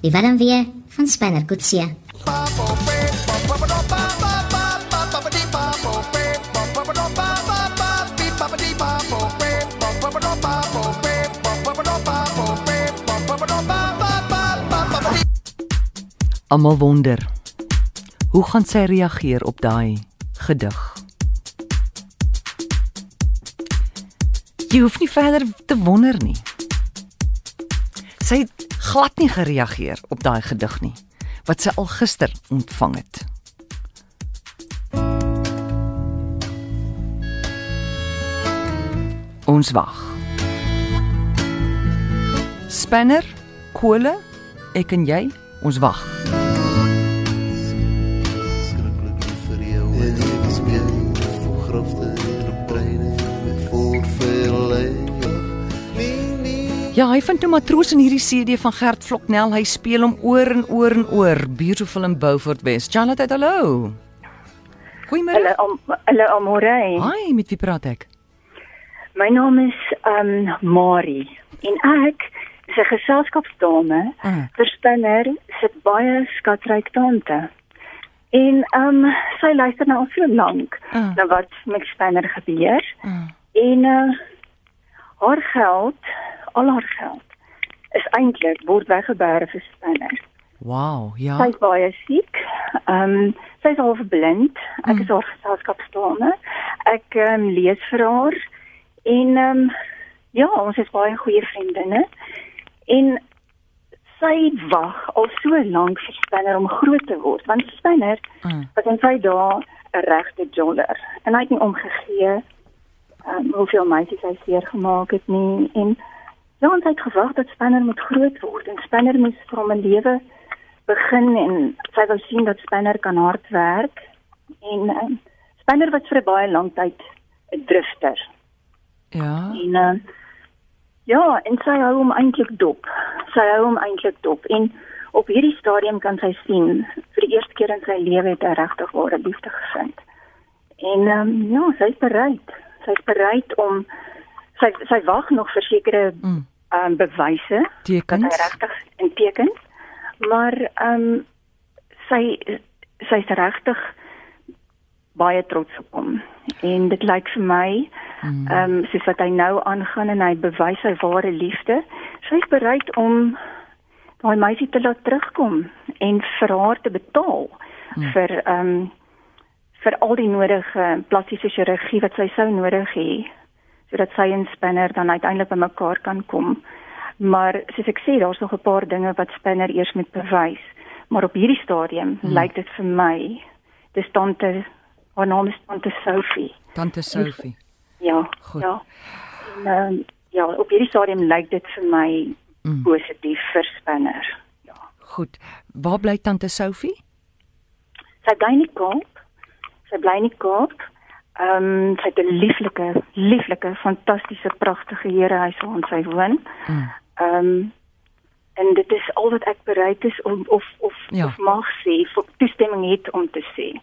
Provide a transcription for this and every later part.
Die warm weer van Spanner Coetzee. Almal wonder. Hoe gaan sy reageer op daai gedig? Jy hoef nie verder te wonder nie. Sy het glad nie gereageer op daai gedig nie wat sy al gister ontvang het. Ons wag. Spanner, kole, ek en jy, ons wag. Ja, hy vind 'n matroos in hierdie CD van Gert Vloknel. Hy speel hom oor en oor en oor. Beautiful in Beaufort West. Charlotte, hallo. Goeiemôre. Hulle om hulle almore. Hi, met wie praat ek? My naam is um Marie en ek is 'n geselskapsdame Ah. vir Spinner se baie skatryk tante. En um sy luister nou al so lank Ah. na wat met Spinner gebeur Ah. en uh haar geld, al haar geld is eintlik word weggeberg vir Spinner. Wow, ja. Sy is baie siek. Ehm um, sy is half blind. Ek is haar geselskapsdame. Ek ehm um, lees vir haar en ehm um, ja, ons is baie goeie vriendinne. En sy wag al so lank vir Spinner om groot te word, want Spinner Ah. was in sy dae 'n regte joller en hy het nie omgegee um, hoeveel meisies hy seer gemaak het nie en ja, ons het gewag dat Spinner moet groot word en Spinner moes vir hom 'n lewe begin en sy wou sien dat Spinner kan hard werk. En um, Spinner was vir baie lang tyd 'n drifter. Ja. en uh, ja en sy hou hom eintlik dop. Sy hou hom eintlik dop en op hierdie stadium kan sy sien vir die eerste keer in sy lewe het hy regtig ware liefde gevind. En um, ja sy's bereid. Sy's bereid om sy sy wag nog vir sekere Mm. um, bewyse dat hy Tekens. regtig in tekens maar ehm um, sy sy's regtig baie trots op hom en dit lyk vir my Mm. ehm um, soos wat hy nou aangaan en hy bewys sy ware liefde sy's bereid om daai meisie te laat terugkom en vir haar te betaal Mm. vir ehm um, vir al die nodige plastiese chirurgie wat sy sou nodig hê sodat sy en Spinner dan uiteindelik by mekaar kan kom. Maar soos ek sê, daar's nog 'n paar dinge wat Spinner eers moet bewys. Maar op hierdie stadium hmm. lyk dit vir my dis tante haar naam is tante Sophie. Tante Sophie. Ja. Goed. Ja. En, um, ja, op hierdie stadium lyk dit vir my Mm. positief vir Spinner. Ja. Goed. Waar bly tante Sophie? Sy bly in die Kaap. Sy bly in die Kaap. Ehm um, sy het 'n lieflike, lieflike, fantastiese, pragtige herehuis waar sy woon. Mm. Ehm um, en dit is al wat ek bereid is om of of, Ja. of mag sê, vir toestemming het om te sê.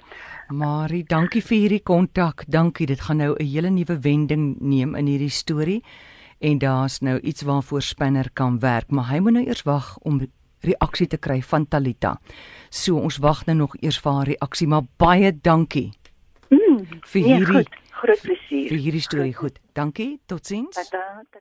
Marie, dankie vir hierdie kontak. Dankie. Dit gaan nou 'n hele nuwe wending neem in hierdie storie. En daar's nou iets waarvoor Spinner kan werk, maar hy moet nou eers wag om reaksie te kry van Talita. So ons wag nou nog eers vir haar reaksie, maar baie dankie Mm, vir nee, hierdie goed, groot vir plesier. hierdie storie. Goed. Dankie. Totsiens. Tata.